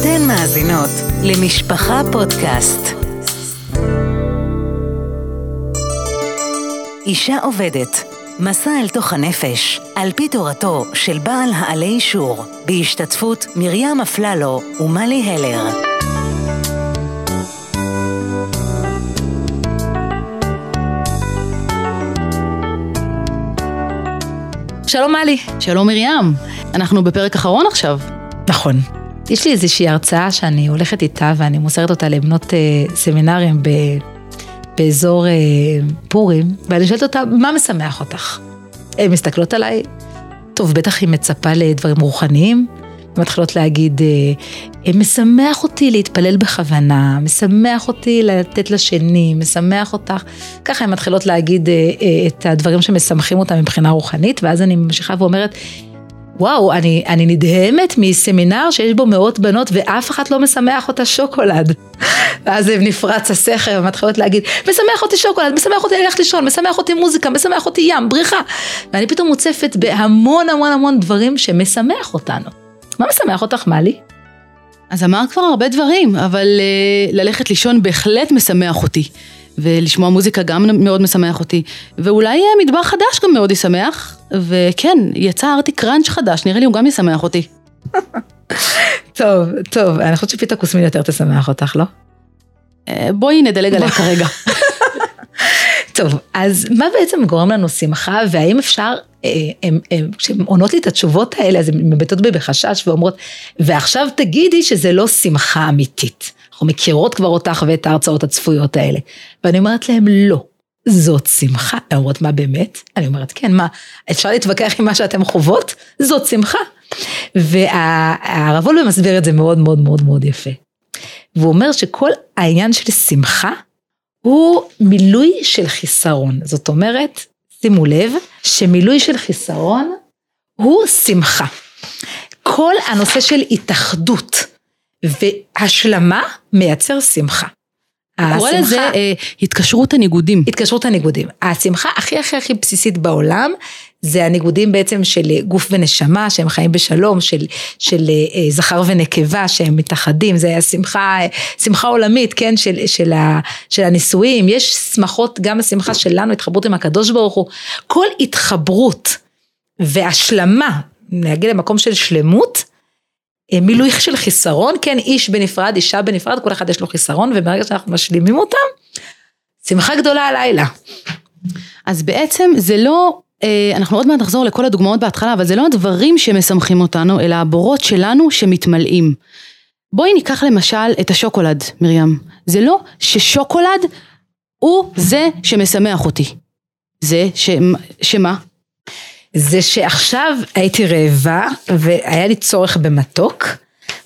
אתן מאזינות למשפחה פודקאסט. אישה עובדת, מסע אל תוך הנפש, על פי תורתו של בעל העלי אישור, בהשתתפות מרים אפללו ומלי הלר. שלום מלי. שלום מרים, אנחנו בפרק אחרון עכשיו. נכון. יש לי איזושהי הרצאה שאני הולכת איתה ואני מוסרת אותה לבנות אה, סמינרים ב, באזור אה, פורים, ואני שואלת אותה, מה משמח אותך? הן מסתכלות עליי, טוב, בטח היא מצפה לדברים רוחניים, מתחילות להגיד, אה, משמח אותי להתפלל בכוונה, משמח אותי לתת לשני, משמח אותך. ככה הן מתחילות להגיד אה, אה, את הדברים שמשמחים אותה מבחינה רוחנית, ואז אני ממשיכה ואומרת, וואו, אני, אני נדהמת מסמינר שיש בו מאות בנות ואף אחת לא משמח אותה שוקולד. ואז נפרץ הסכר ומתחילות להגיד, משמח אותי שוקולד, משמח אותי ללכת לישון, משמח אותי מוזיקה, משמח אותי ים, בריחה. ואני פתאום מוצפת בהמון המון המון דברים שמשמח אותנו. מה משמח אותך, מלי? אז אמרת כבר הרבה דברים, אבל uh, ללכת לישון בהחלט משמח אותי. ולשמוע מוזיקה גם מאוד משמח אותי. ואולי מטבח חדש גם מאוד ישמח. וכן, יצא ארטי קראנץ' חדש, נראה לי הוא גם ישמח אותי. טוב, טוב, אני חושבת שפיתה כוסמין יותר תשמח אותך, לא? אה, בואי נדלג עליה כרגע. טוב, אז מה בעצם גורם לנו שמחה, והאם אפשר, אה, כשהן עונות לי את התשובות האלה, אז הן מבטאות בי בחשש ואומרות, ועכשיו תגידי שזה לא שמחה אמיתית. אנחנו מכירות כבר אותך ואת ההרצאות הצפויות האלה. ואני אומרת להם, לא, זאת שמחה. הן אומרות, מה באמת? אני אומרת, כן, מה, אפשר להתווכח עם מה שאתן חוות? זאת שמחה. והרב וולבה מסביר את זה מאוד מאוד מאוד מאוד יפה. והוא אומר שכל העניין של שמחה הוא מילוי של חיסרון. זאת אומרת, שימו לב, שמילוי של חיסרון הוא שמחה. כל הנושא של התאחדות והשלמה מייצר שמחה. קורא לזה אה, התקשרות הניגודים. התקשרות הניגודים. השמחה הכי הכי הכי בסיסית בעולם זה הניגודים בעצם של גוף ונשמה שהם חיים בשלום, של, של אה, זכר ונקבה שהם מתאחדים, זה השמחה, שמחה עולמית, כן, של, של, ה, של הנישואים, יש שמחות, גם השמחה שלנו, התחברות עם הקדוש ברוך הוא, כל התחברות והשלמה, להגיע למקום של שלמות, אה, מילוי של חיסרון, כן, איש בנפרד, אישה בנפרד, כל אחד יש לו חיסרון, וברגע שאנחנו משלימים אותם, שמחה גדולה הלילה. אז בעצם זה לא, אה, אנחנו עוד מעט נחזור לכל הדוגמאות בהתחלה, אבל זה לא הדברים שמשמחים אותנו, אלא הבורות שלנו שמתמלאים. בואי ניקח למשל את השוקולד, מרים. זה לא ששוקולד הוא זה שמשמח אותי. זה ש... שמה? זה שעכשיו הייתי רעבה והיה לי צורך במתוק,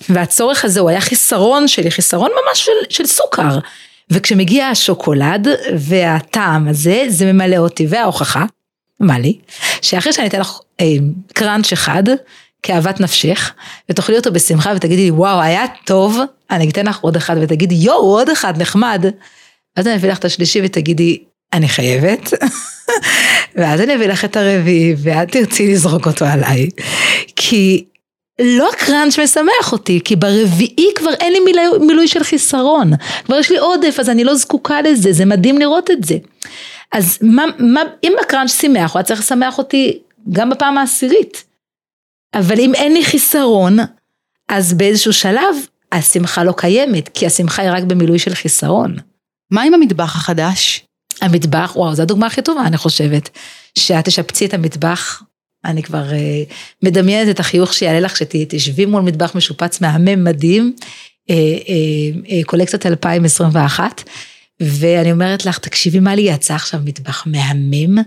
והצורך הזה הוא היה חיסרון שלי, חיסרון ממש של, של סוכר. וכשמגיע השוקולד והטעם הזה, זה ממלא אותי. וההוכחה, מה לי? שאחרי שאני אתן לך אה, קראנץ' אחד, כאהבת נפשך, ותאכלי אותו בשמחה ותגידי לי, וואו, היה טוב, אני אתן לך עוד אחד ותגידי, יואו, עוד אחד נחמד. אז אני אביא לך את השלישי ותגידי, אני חייבת. ואז אני אביא לך את הרביעי, ואת תרצי לזרוק אותו עליי. כי לא הקראנץ' משמח אותי, כי ברביעי כבר אין לי מילוי, מילוי של חיסרון. כבר יש לי עודף, אז אני לא זקוקה לזה, זה מדהים לראות את זה. אז מה, מה, אם הקראנץ' שימח, הוא היה צריך לשמח אותי גם בפעם העשירית. אבל אם אין לי חיסרון, אז באיזשהו שלב השמחה לא קיימת, כי השמחה היא רק במילוי של חיסרון. מה עם המטבח החדש? המטבח, וואו, זו הדוגמה הכי טובה, אני חושבת. שאת תשפצי את המטבח, אני כבר uh, מדמיינת את החיוך שיעלה לך כשתשבי מול מטבח משופץ מהמם מדהים, uh, uh, uh, קולקציית 2021, ואני אומרת לך, תקשיבי מה לי יצא עכשיו מטבח מהמם.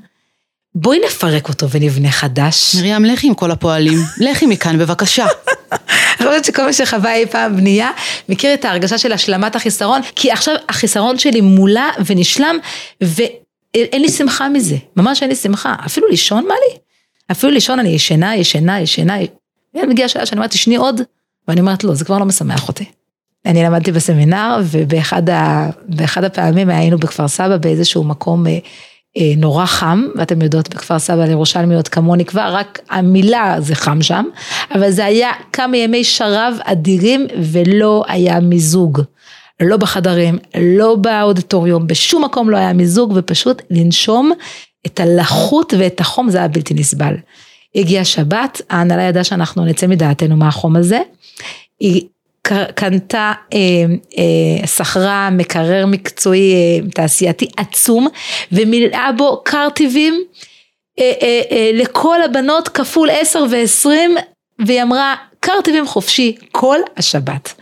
בואי נפרק אותו ונבנה חדש. מרים, לכי עם כל הפועלים, לכי מכאן בבקשה. אני חושבת שכל מי שחווה אי פעם בנייה, מכיר את ההרגשה של השלמת החיסרון, כי עכשיו החיסרון שלי מולא ונשלם, ואין לי שמחה מזה, ממש אין לי שמחה. אפילו לישון מה לי? אפילו לישון אני ישנה, ישנה, ישנה, מגיעה שעה שאני אומרת, תשני עוד, ואני אומרת, לא, זה כבר לא משמח אותי. אני למדתי בסמינר, ובאחד ה, הפעמים היינו בכפר סבא באיזשהו מקום אה, נורא חם, ואתם יודעות בכפר סבא לירושלמיות כמוני כבר, רק המילה זה חם שם, אבל זה היה כמה ימי שרב אדירים ולא היה מיזוג. לא בחדרים, לא באודיטוריום, בשום מקום לא היה מיזוג ופשוט לנשום את הלחות ואת החום זה היה בלתי נסבל. הגיעה שבת, ההנהלה ידעה שאנחנו נצא מדעתנו מהחום הזה. היא קנתה, אה, אה, שכרה מקרר מקצועי אה, תעשייתי עצום ומילאה בו קרטיבים אה, אה, אה, לכל הבנות כפול 10 ו-20 והיא אמרה קרטיבים חופשי כל השבת.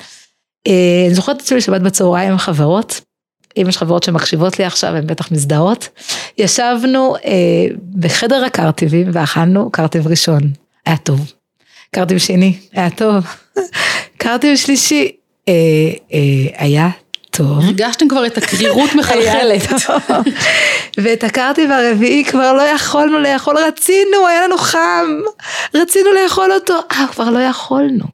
אה, אני זוכרת את עצמי שבת בצהריים עם חברות, אם יש חברות שמקשיבות לי עכשיו הן בטח מזדהות, ישבנו אה, בחדר הקרטיבים ואכלנו קרטיב ראשון, היה טוב. קרטיב שני, היה טוב. קרטיב שלישי, אה, אה, היה טוב. הרגשתם כבר את הקרירות מחלחלת. ואת הקרטיב הרביעי כבר לא יכולנו לאכול, רצינו, היה לנו חם, רצינו לאכול אותו, אה, כבר לא יכולנו.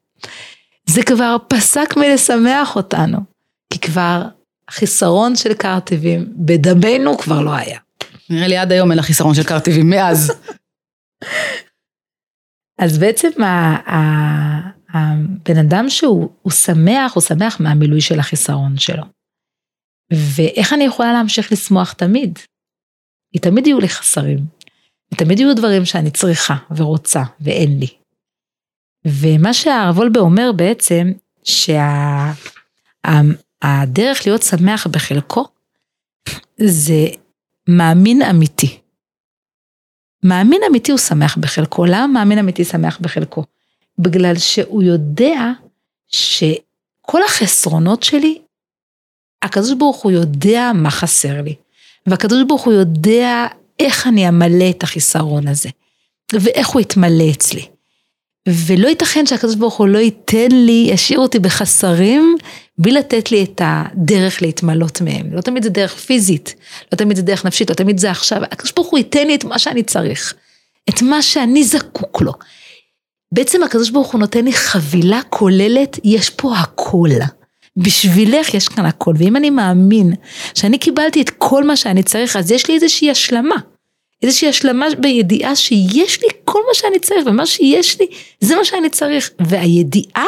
זה כבר פסק מלשמח אותנו, כי כבר חיסרון של קרטיבים בדמנו כבר לא היה. נראה לי עד היום אין לה חיסרון של קרטיבים, מאז. אז בעצם הבן אדם שהוא שמח, הוא שמח מהמילוי של החיסרון שלו. ואיך אני יכולה להמשיך לשמוח תמיד? כי תמיד יהיו לי חסרים. ותמיד יהיו דברים שאני צריכה ורוצה ואין לי. ומה שהרב וולבה אומר בעצם, שהדרך שה, להיות שמח בחלקו, זה מאמין אמיתי. מאמין אמיתי הוא שמח בחלקו. למה מאמין אמיתי שמח בחלקו? בגלל שהוא יודע שכל החסרונות שלי, הקדוש ברוך הוא יודע מה חסר לי. והקדוש ברוך הוא יודע איך אני אמלא את החיסרון הזה, ואיך הוא יתמלא אצלי. ולא ייתכן שהקדוש ברוך הוא לא ייתן לי, ישאיר אותי בחסרים, בלי לתת לי את הדרך להתמלות מהם. לא תמיד זה דרך פיזית, לא תמיד זה דרך נפשית, לא תמיד זה עכשיו. הקדוש ברוך הוא ייתן לי את מה שאני צריך, את מה שאני זקוק לו. בעצם הקדוש ברוך הוא נותן לי חבילה כוללת, יש פה הכל. בשבילך יש כאן הכל, ואם אני מאמין שאני קיבלתי את כל מה שאני צריך, אז יש לי איזושהי השלמה. איזושהי השלמה בידיעה שיש לי כל מה שאני צריך, ומה שיש לי זה מה שאני צריך. והידיעה,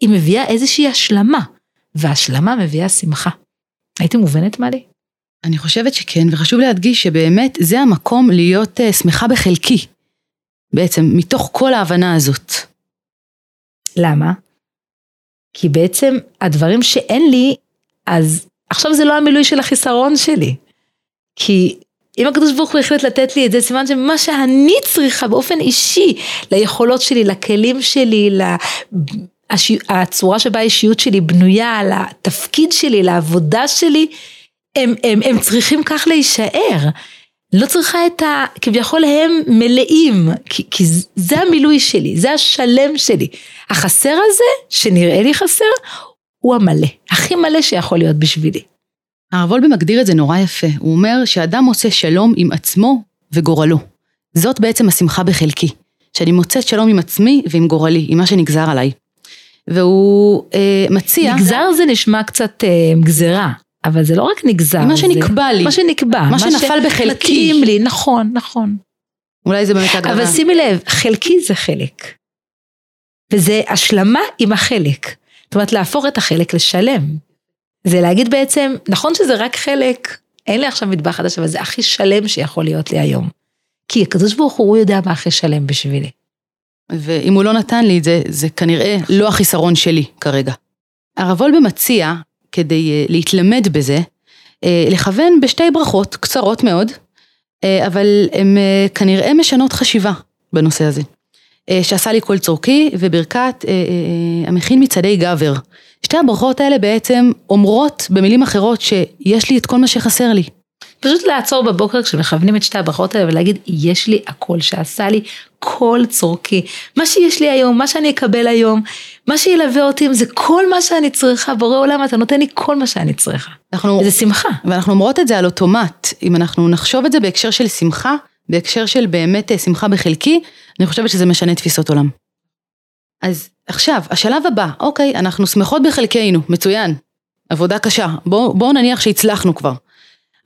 היא מביאה איזושהי השלמה, והשלמה מביאה שמחה. הייתי מובנת מלי? אני חושבת שכן, וחשוב להדגיש שבאמת זה המקום להיות uh, שמחה בחלקי. בעצם, מתוך כל ההבנה הזאת. למה? כי בעצם הדברים שאין לי, אז עכשיו זה לא המילוי של החיסרון שלי. כי אם הקדוש ברוך הוא החליט לתת לי את זה, סימן שמה שאני צריכה באופן אישי, ליכולות שלי, לכלים שלי, לצורה שבה האישיות שלי בנויה, לתפקיד שלי, לעבודה שלי, הם, הם, הם צריכים כך להישאר. לא צריכה את ה... כביכול הם מלאים, כי, כי זה המילוי שלי, זה השלם שלי. החסר הזה, שנראה לי חסר, הוא המלא, הכי מלא שיכול להיות בשבילי. הרב וולבה מגדיר את זה נורא יפה, הוא אומר שאדם עושה שלום עם עצמו וגורלו. זאת בעצם השמחה בחלקי, שאני מוצאת שלום עם עצמי ועם גורלי, עם מה שנגזר עליי. והוא אה, מציע... נגזר זה נשמע קצת אה, גזרה. אבל זה לא רק נגזר. מה שנקבע לי. מה שנקבע. מה שנפל בחלקי. מתאים לי, נכון, נכון. אולי זה באמת הגדרה. אבל שימי לב, חלקי זה חלק. וזה השלמה עם החלק. זאת אומרת, להפוך את החלק לשלם. זה להגיד בעצם, נכון שזה רק חלק, אין לי עכשיו מטבח חדש, אבל זה הכי שלם שיכול להיות לי היום. כי הקדוש ברוך הוא, הוא יודע מה הכי שלם בשבילי. ואם הוא לא נתן לי את זה, זה כנראה לא החיסרון שלי כרגע. הרב וולבה מציע כדי אה, להתלמד בזה, אה, לכוון בשתי ברכות קצרות מאוד, אה, אבל הן כנראה משנות חשיבה בנושא הזה. שעשה לי כל צורכי וברכת המכין מצעדי גבר. שתי הברכות האלה בעצם אומרות במילים אחרות שיש לי את כל מה שחסר לי. פשוט לעצור בבוקר כשמכוונים את שתי הברכות האלה ולהגיד יש לי הכל שעשה לי כל צורכי. מה שיש לי היום, מה שאני אקבל היום, מה שילווה אותי זה כל מה שאני צריכה, בורא עולם אתה נותן לי כל מה שאני צריכה. אנחנו, זה שמחה. ואנחנו אומרות את זה על אוטומט, אם אנחנו נחשוב את זה בהקשר של שמחה, בהקשר של באמת אה, שמחה בחלקי, אני חושבת שזה משנה תפיסות עולם. אז עכשיו, השלב הבא, אוקיי, אנחנו שמחות בחלקנו, מצוין, עבודה קשה, בואו בוא נניח שהצלחנו כבר.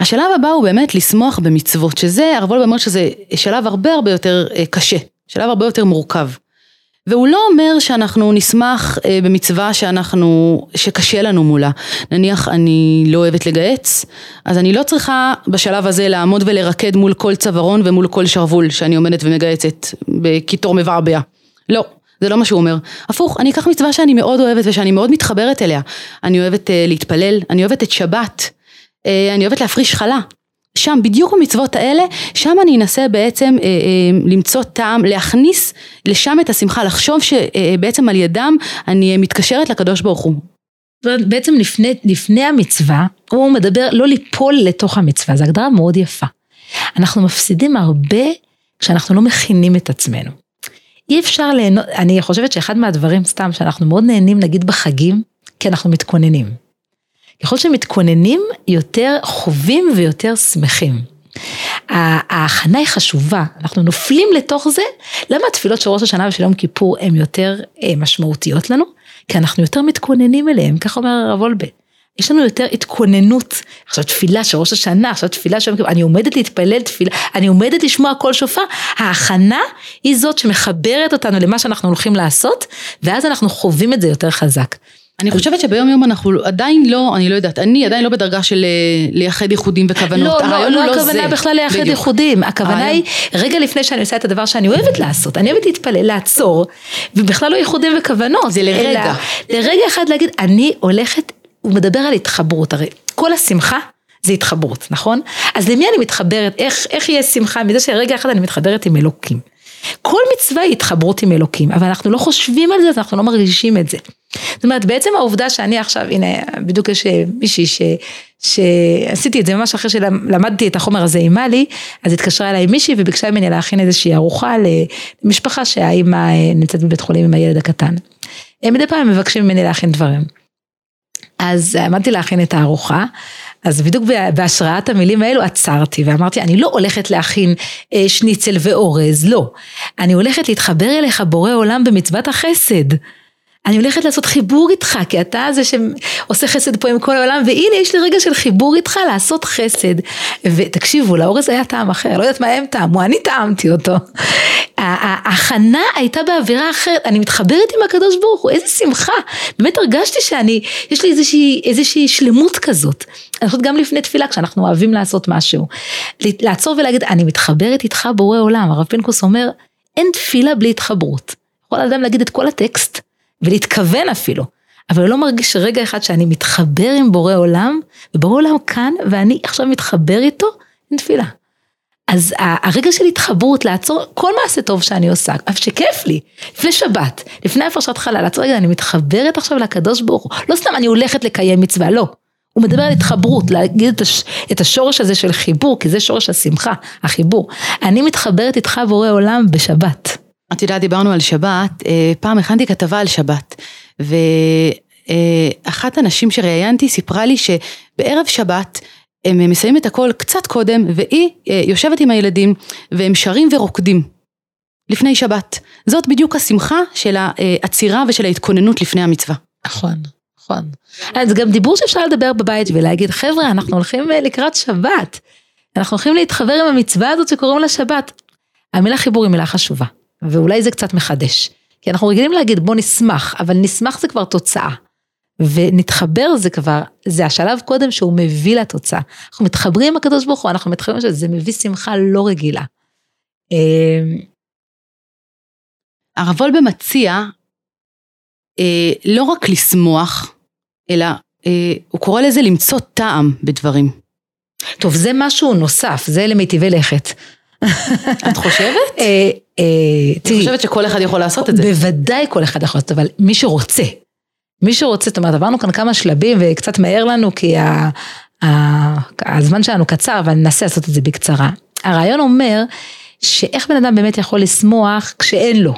השלב הבא הוא באמת לשמוח במצוות, שזה, הרב וולבה אומר שזה שלב הרבה הרבה יותר אה, קשה, שלב הרבה יותר מורכב. והוא לא אומר שאנחנו נשמח אה, במצווה שאנחנו, שקשה לנו מולה. נניח אני לא אוהבת לגהץ, אז אני לא צריכה בשלב הזה לעמוד ולרקד מול כל צווארון ומול כל שרוול שאני עומדת ומגהצת בקיטור מבעבע. לא. זה לא מה שהוא אומר. הפוך, אני אקח מצווה שאני מאוד אוהבת ושאני מאוד מתחברת אליה. אני אוהבת uh, להתפלל, אני אוהבת את שבת, אני אוהבת להפריש חלה. שם, בדיוק במצוות האלה, שם אני אנסה בעצם אה, אה, למצוא טעם, להכניס לשם את השמחה, לחשוב שבעצם על ידם אני מתקשרת לקדוש ברוך הוא. בעצם לפני, לפני המצווה, הוא מדבר לא ליפול לתוך המצווה, זו הגדרה מאוד יפה. אנחנו מפסידים הרבה כשאנחנו לא מכינים את עצמנו. אי אפשר ליהנות, אני חושבת שאחד מהדברים סתם שאנחנו מאוד נהנים נגיד בחגים, כי אנחנו מתכוננים. ככל שמתכוננים, יותר חווים ויותר שמחים. ההכנה היא חשובה, אנחנו נופלים לתוך זה, למה התפילות של ראש השנה ושל יום כיפור הן יותר אה, משמעותיות לנו? כי אנחנו יותר מתכוננים אליהן, כך אומר הרב וולבה. יש לנו יותר התכוננות, עכשיו תפילה של ראש השנה, עכשיו תפילה של יום כיפור, אני עומדת להתפלל תפילה, אני עומדת לשמוע קול שופר, ההכנה היא זאת שמחברת אותנו למה שאנחנו הולכים לעשות, ואז אנחנו חווים את זה יותר חזק. אני חושבת שביום יום אנחנו עדיין לא, אני לא יודעת, אני עדיין לא בדרגה של אה, לייחד ייחודים וכוונות. לא, לא, לא, לא הכוונה בכלל לייחד ייחודים, הכוונה היא רגע לפני שאני עושה את הדבר שאני אוהבת לעשות, אני אוהבת להתפלל, לעצור, ובכלל לא ייחודים וכוונות. זה לרגע. לרגע אחד להגיד, אני הולכת, הוא מדבר על התחברות, הרי כל השמחה זה התחברות, נכון? אז למי אני מתחברת, איך, איך יהיה שמחה מזה שרגע אחד אני מתחברת עם אלוקים. כל מצווה היא התחברות עם אלוקים, אבל אנחנו לא חושבים על זה, אז אנחנו לא מרגישים את זה. זאת אומרת, בעצם העובדה שאני עכשיו, הנה, בדיוק יש אה, מישהי ש... שעשיתי את זה ממש אחרי שלמדתי את החומר הזה עם מלי, אז התקשרה אליי מישהי וביקשה ממני להכין איזושהי ארוחה למשפחה שהאימא אה, נמצאת בבית חולים עם הילד הקטן. מדי פעם מבקשים ממני להכין דברים. אז עמדתי להכין את הארוחה, אז בדיוק בהשראת המילים האלו עצרתי ואמרתי, אני לא הולכת להכין אה, שניצל ואורז, לא. אני הולכת להתחבר אליך בורא עולם במצוות החסד. אני הולכת לעשות חיבור איתך, כי אתה זה שעושה חסד פה עם כל העולם, והנה יש לי רגע של חיבור איתך לעשות חסד. ותקשיבו, לאורז היה טעם אחר, לא יודעת מה הם טעמו, אני טעמתי אותו. ההכנה הייתה באווירה אחרת, אני מתחברת עם הקדוש ברוך הוא, איזה שמחה. באמת הרגשתי שאני, יש לי איזושהי, איזושהי שלמות כזאת. אני חושבת גם לפני תפילה, כשאנחנו אוהבים לעשות משהו. לעצור ולהגיד, אני מתחברת איתך בורא עולם. הרב פינקוס אומר, אין תפילה בלי התחברות. יכול אדם להגיד את כל הטקסט, ולהתכוון אפילו. אבל הוא לא מרגיש רגע אחד שאני מתחבר עם בורא עולם, ובורא עולם כאן, ואני עכשיו מתחבר איתו, אין תפילה. אז הרגע של התחברות, לעצור כל מעשה טוב שאני עושה, אף שכיף לי, לפני שבת, לפני הפרשת חלל, לעצור רגע, אני מתחברת עכשיו לקדוש ברוך הוא, לא סתם אני הולכת לקיים מצווה, לא. הוא מדבר על התחברות, להגיד את השורש הזה של חיבור, כי זה שורש השמחה, החיבור. אני מתחברת איתך בורא עולם בשבת. את יודעת, דיברנו על שבת, אה, פעם הכנתי כתבה על שבת, ואחת הנשים שראיינתי סיפרה לי שבערב שבת הם מסיימים את הכל קצת קודם, והיא אה, יושבת עם הילדים, והם שרים ורוקדים. לפני שבת. זאת בדיוק השמחה של העצירה ושל ההתכוננות לפני המצווה. נכון, נכון. זה גם דיבור שאפשר לדבר בבית ולהגיד, חבר'ה, אנחנו הולכים אה, לקראת שבת. אנחנו הולכים להתחבר עם המצווה הזאת שקוראים לה שבת. המילה חיבור היא מילה חשובה. ואולי זה קצת מחדש. כי אנחנו רגילים להגיד בוא נשמח, אבל נשמח זה כבר תוצאה. ונתחבר זה כבר, זה השלב קודם שהוא מביא לתוצאה. אנחנו מתחברים עם הקדוש ברוך הוא, אנחנו מתחברים שזה מביא שמחה לא רגילה. אמ, הרב וולבה מציע אה, לא רק לשמוח, אלא אה, הוא קורא לזה למצוא טעם בדברים. טוב, זה משהו נוסף, זה למיטיבי לכת. את חושבת? אה, אני חושבת שכל אחד יכול לעשות את זה. בוודאי כל אחד יכול לעשות, אבל מי שרוצה. מי שרוצה, זאת אומרת, עברנו כאן כמה שלבים וקצת מהר לנו כי ה, ה, הזמן שלנו קצר, אבל ננסה לעשות את זה בקצרה. הרעיון אומר שאיך בן אדם באמת יכול לשמוח כשאין לו,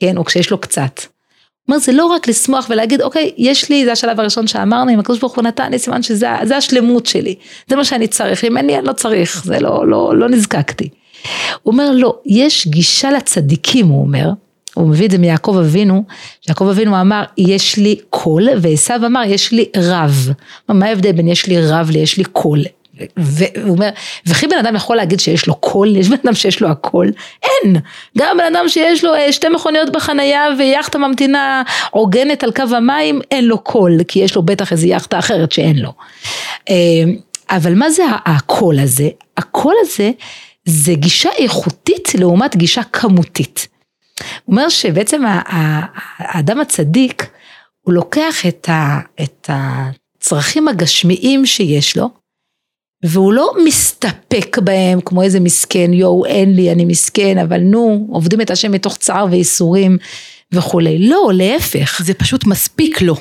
כן, או כשיש לו קצת. הוא אומר, זה לא רק לשמוח ולהגיד, אוקיי, יש לי, זה השלב הראשון שאמרנו, אם הקדוש ברוך הוא נתן לי סימן שזה השלמות שלי, זה מה שאני צריך, אם אין לי, אני לא צריך, זה לא, לא, לא נזקקתי. הוא אומר לא, יש גישה לצדיקים, הוא אומר, הוא מביא את זה מיעקב אבינו, שיעקב אבינו אמר, יש לי קול, ועשו אמר, יש לי רב. מה ההבדל בין יש לי רב ליש לי כל? והוא אומר, וכי בן אדם יכול להגיד שיש לו כל? יש בן אדם שיש לו הכל? אין. גם בן אדם שיש לו אה, שתי מכוניות בחנייה ויאכטה ממתינה עוגנת על קו המים, אין לו כל, כי יש לו בטח איזה יאכטה אחרת שאין לו. אה, אבל מה זה הכל הזה? הכל הזה זה גישה איכותית לעומת גישה כמותית. הוא אומר שבעצם האדם הצדיק, הוא לוקח את, ה, את הצרכים הגשמיים שיש לו, והוא לא מסתפק בהם כמו איזה מסכן, יואו אין לי, אני מסכן, אבל נו, עובדים את השם מתוך צער וייסורים וכולי. לא, להפך. זה פשוט מספיק לו.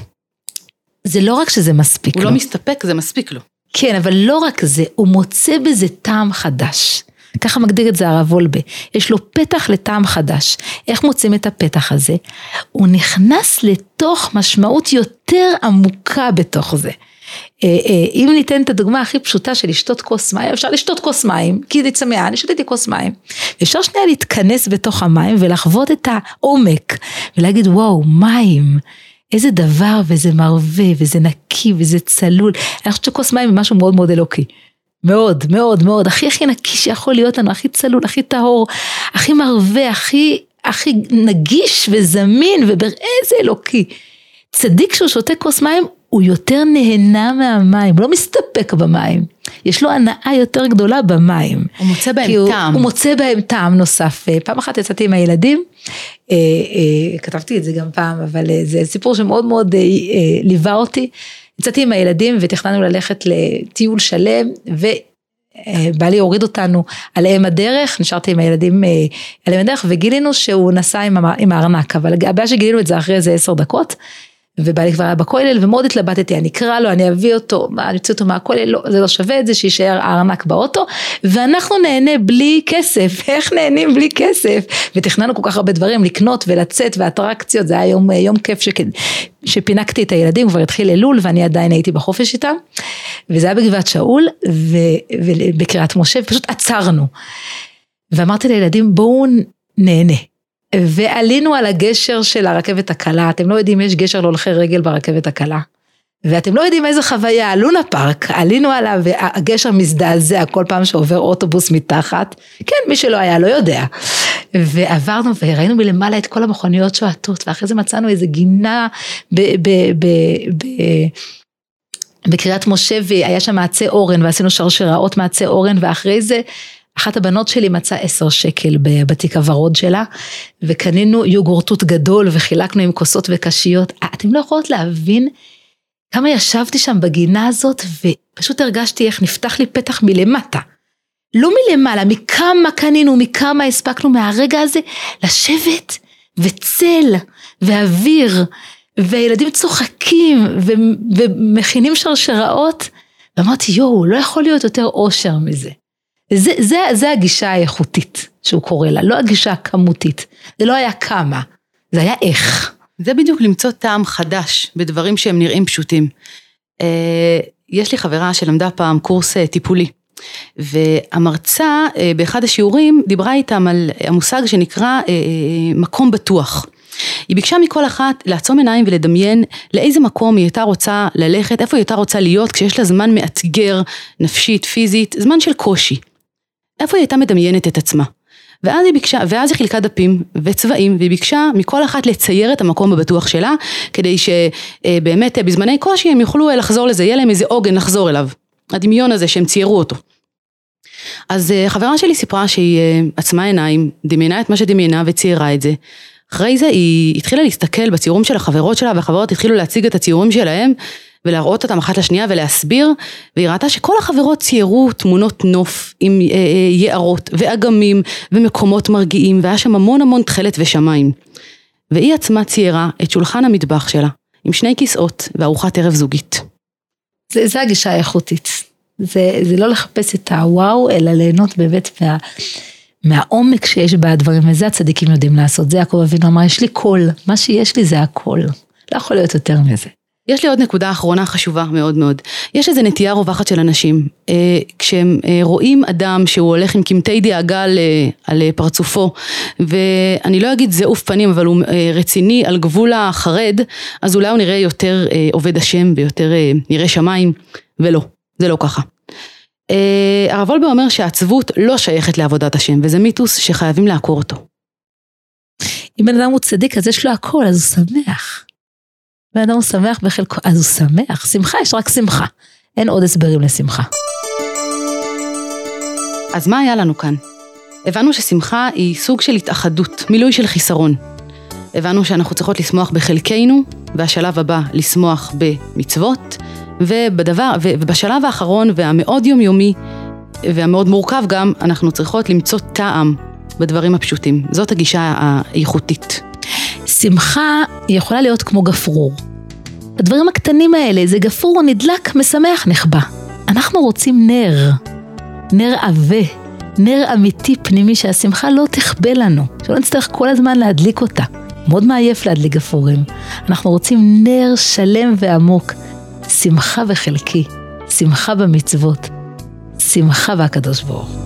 זה לא רק שזה מספיק הוא לו. הוא לא מסתפק, זה מספיק לו. כן, אבל לא רק זה, הוא מוצא בזה טעם חדש. ככה מגדיר את זה הרב וולבה. יש לו פתח לטעם חדש. איך מוצאים את הפתח הזה? הוא נכנס לתוך משמעות יותר עמוקה בתוך זה. אה, אה, אם ניתן את הדוגמה הכי פשוטה של לשתות כוס מים, אפשר לשתות כוס מים, כי זה צמאה, אני שתיתי כוס מים. אפשר שנייה להתכנס בתוך המים ולחוות את העומק, ולהגיד וואו, מים. איזה דבר וזה מרווה וזה נקי וזה צלול. אני חושבת שכוס מים היא משהו מאוד מאוד אלוקי. מאוד, מאוד, מאוד, הכי הכי נקי שיכול להיות לנו, הכי צלול, הכי טהור, הכי מרווה, הכי, הכי נגיש וזמין ובאיזה אלוקי. צדיק שהוא שותה כוס מים, הוא יותר נהנה מהמים, לא מסתפק במים. יש לו הנאה יותר גדולה במים. הוא מוצא בהם טעם. הוא, הוא מוצא בהם טעם נוסף. פעם אחת יצאתי עם הילדים, אה, אה, כתבתי את זה גם פעם, אבל אה, זה סיפור שמאוד מאוד אה, אה, ליווה אותי. יצאתי עם הילדים ותכננו ללכת לטיול שלם ובעלי הוריד אותנו על אם הדרך, נשארתי עם הילדים אה, על אם הדרך וגילינו שהוא נסע עם הארנק, אבל הבעיה שגילינו את זה אחרי איזה עשר דקות. ובעלי כבר היה בכולל ומאוד התלבטתי, אני אקרא לו, אני אביא אותו, אני אוציא אותו מהכולל, לא, זה לא שווה את זה, שיישאר הארנק באוטו, ואנחנו נהנה בלי כסף, איך נהנים בלי כסף? ותכננו כל כך הרבה דברים, לקנות ולצאת ואטרקציות, זה היה יום, יום כיף שכ... שפינקתי את הילדים, כבר התחיל אלול ואני עדיין הייתי בחופש איתם, וזה היה בגבעת שאול ו... ובקריית משה, ופשוט עצרנו. ואמרתי לילדים בואו נהנה. ועלינו על הגשר של הרכבת הקלה, אתם לא יודעים, יש גשר להולכי רגל ברכבת הקלה. ואתם לא יודעים איזה חוויה, לונה פארק, עלינו עליו והגשר מזדעזע כל פעם שעובר אוטובוס מתחת, כן, מי שלא היה לא יודע. ועברנו וראינו מלמעלה את כל המכוניות שועטות, ואחרי זה מצאנו איזה גינה ב... ב, ב, ב בקריית משה והיה שם מעצי אורן ועשינו שרשראות מעצי אורן ואחרי זה אחת הבנות שלי מצאה עשר שקל בתיק הוורוד שלה, וקנינו יוגורטות גדול וחילקנו עם כוסות וקשיות. אתם לא יכולות להבין כמה ישבתי שם בגינה הזאת, ופשוט הרגשתי איך נפתח לי פתח מלמטה. לא מלמעלה, מכמה קנינו, מכמה הספקנו מהרגע הזה לשבת וצל ואוויר, וילדים צוחקים ומכינים שרשראות, ואמרתי יואו, לא יכול להיות יותר אושר מזה. זה, זה, זה הגישה האיכותית שהוא קורא לה, לא הגישה הכמותית. זה לא היה כמה, זה היה איך. זה בדיוק למצוא טעם חדש בדברים שהם נראים פשוטים. אה, יש לי חברה שלמדה פעם קורס אה, טיפולי, והמרצה אה, באחד השיעורים דיברה איתם על המושג שנקרא מקום בטוח. היא ביקשה מכל אחת לעצום עיניים ולדמיין לאיזה מקום היא הייתה רוצה ללכת, איפה היא הייתה רוצה להיות כשיש לה זמן מאתגר, נפשית, פיזית, זמן של קושי. איפה היא הייתה מדמיינת את עצמה. ואז היא ביקשה, ואז היא חילקה דפים וצבעים, והיא ביקשה מכל אחת לצייר את המקום הבטוח שלה, כדי שבאמת בזמני קושי הם יוכלו לחזור לזה, יהיה להם איזה עוגן לחזור אליו. הדמיון הזה שהם ציירו אותו. אז אה, חברה שלי סיפרה שהיא אה, עצמה עיניים, דמיינה את מה שדמיינה וציירה את זה. אחרי זה היא התחילה להסתכל בציורים של החברות שלה, והחברות התחילו להציג את הציורים שלהם, ולהראות אותם אחת לשנייה ולהסביר, והיא ראתה שכל החברות ציירו תמונות נוף עם אה, אה, יערות ואגמים ומקומות מרגיעים, והיה שם המון המון תכלת ושמיים. והיא עצמה ציירה את שולחן המטבח שלה, עם שני כיסאות וארוחת ערב זוגית. זה, זה הגישה האיכותית. זה, זה לא לחפש את הוואו, אלא ליהנות באמת מה, מהעומק שיש בדברים, וזה הצדיקים יודעים לעשות. זה יעקב אבינו אמר, יש לי קול, מה שיש לי זה הכל. לא יכול להיות יותר מזה. יש לי עוד נקודה אחרונה חשובה מאוד מאוד. יש איזו נטייה רווחת של אנשים. אה, כשהם אה, רואים אדם שהוא הולך עם קמטי דאגה על, על פרצופו, ואני לא אגיד זעוף פנים, אבל הוא אה, רציני על גבול החרד, אז אולי הוא נראה יותר עובד השם ויותר נראה שמיים, ולא, זה לא ככה. אה, הרב וולבר אומר שהעצבות לא שייכת לעבודת השם, וזה מיתוס שחייבים לעקור אותו. אם בן אדם הוא צדיק אז יש לו הכל, אז הוא שמח. בן אדם הוא שמח בחלקו, אז הוא שמח. שמחה, יש רק שמחה. אין עוד הסברים לשמחה. אז מה היה לנו כאן? הבנו ששמחה היא סוג של התאחדות, מילוי של חיסרון. הבנו שאנחנו צריכות לשמוח בחלקנו, והשלב הבא, לשמוח במצוות, ובדבר, ובשלב האחרון והמאוד יומיומי, והמאוד מורכב גם, אנחנו צריכות למצוא טעם בדברים הפשוטים. זאת הגישה האיכותית. שמחה יכולה להיות כמו גפרור. הדברים הקטנים האלה, זה גפרור נדלק, משמח, נחבא. אנחנו רוצים נר, נר עבה, נר אמיתי פנימי שהשמחה לא תכבה לנו, שלא נצטרך כל הזמן להדליק אותה. מאוד מעייף להדליק גפרורים. אנחנו רוצים נר שלם ועמוק, שמחה בחלקי, שמחה במצוות, שמחה בהקדוש ברוך.